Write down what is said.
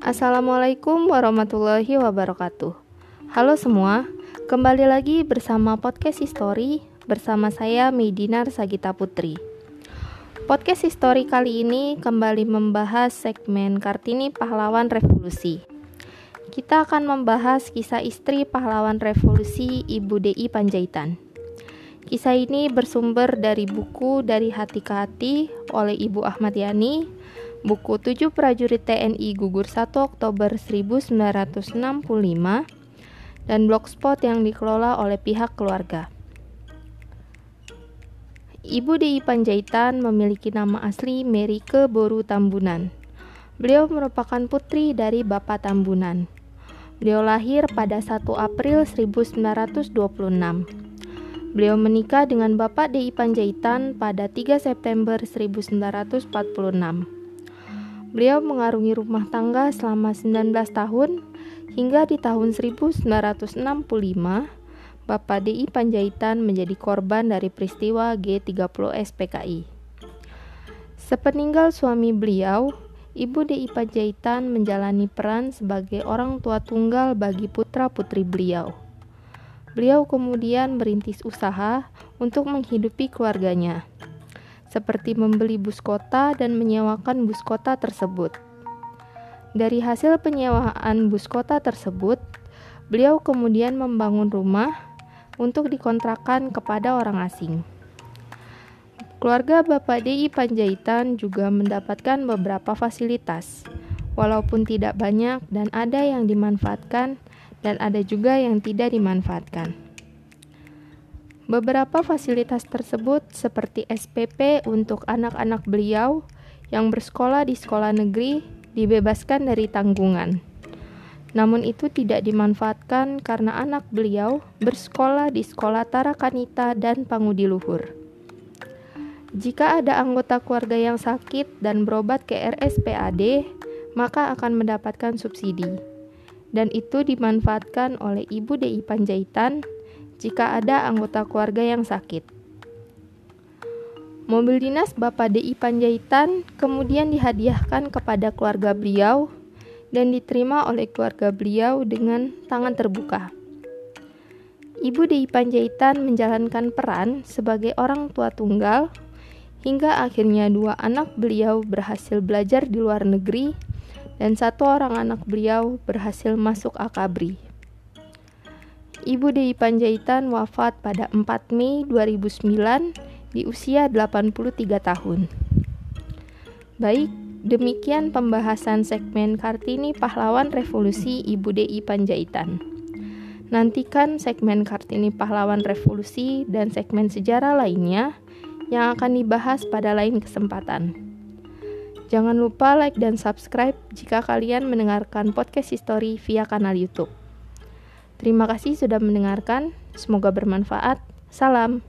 Assalamualaikum warahmatullahi wabarakatuh. Halo semua, kembali lagi bersama podcast History bersama saya Medinar Sagita Putri. Podcast History kali ini kembali membahas segmen Kartini Pahlawan Revolusi. Kita akan membahas kisah istri pahlawan revolusi Ibu DI Panjaitan. Kisah ini bersumber dari buku Dari Hati ke Hati oleh Ibu Ahmad Yani, buku 7 prajurit TNI gugur 1 Oktober 1965, dan blogspot yang dikelola oleh pihak keluarga. Ibu DI Panjaitan memiliki nama asli Merike Boru Tambunan. Beliau merupakan putri dari Bapak Tambunan. Beliau lahir pada 1 April 1926. Beliau menikah dengan Bapak DI Panjaitan pada 3 September 1946. Beliau mengarungi rumah tangga selama 19 tahun hingga di tahun 1965 Bapak DI Panjaitan menjadi korban dari peristiwa G30 SPKI. Sepeninggal suami beliau, Ibu DI Panjaitan menjalani peran sebagai orang tua tunggal bagi putra-putri beliau. Beliau kemudian merintis usaha untuk menghidupi keluarganya, seperti membeli bus kota dan menyewakan bus kota tersebut. Dari hasil penyewaan bus kota tersebut, beliau kemudian membangun rumah untuk dikontrakan kepada orang asing. Keluarga Bapak DI Panjaitan juga mendapatkan beberapa fasilitas, walaupun tidak banyak dan ada yang dimanfaatkan dan ada juga yang tidak dimanfaatkan. Beberapa fasilitas tersebut seperti SPP untuk anak-anak beliau yang bersekolah di sekolah negeri dibebaskan dari tanggungan. Namun itu tidak dimanfaatkan karena anak beliau bersekolah di sekolah Tarakanita dan Pangudi Luhur. Jika ada anggota keluarga yang sakit dan berobat ke RSPAD, maka akan mendapatkan subsidi. Dan itu dimanfaatkan oleh Ibu DI Panjaitan jika ada anggota keluarga yang sakit. Mobil dinas Bapak DI Panjaitan kemudian dihadiahkan kepada keluarga beliau dan diterima oleh keluarga beliau dengan tangan terbuka. Ibu DI Panjaitan menjalankan peran sebagai orang tua tunggal hingga akhirnya dua anak beliau berhasil belajar di luar negeri dan satu orang anak beliau berhasil masuk akabri. Ibu Dewi Panjaitan wafat pada 4 Mei 2009 di usia 83 tahun. Baik, demikian pembahasan segmen Kartini Pahlawan Revolusi Ibu Dewi Panjaitan. Nantikan segmen Kartini Pahlawan Revolusi dan segmen sejarah lainnya yang akan dibahas pada lain kesempatan. Jangan lupa like dan subscribe jika kalian mendengarkan podcast history via kanal YouTube. Terima kasih sudah mendengarkan, semoga bermanfaat. Salam.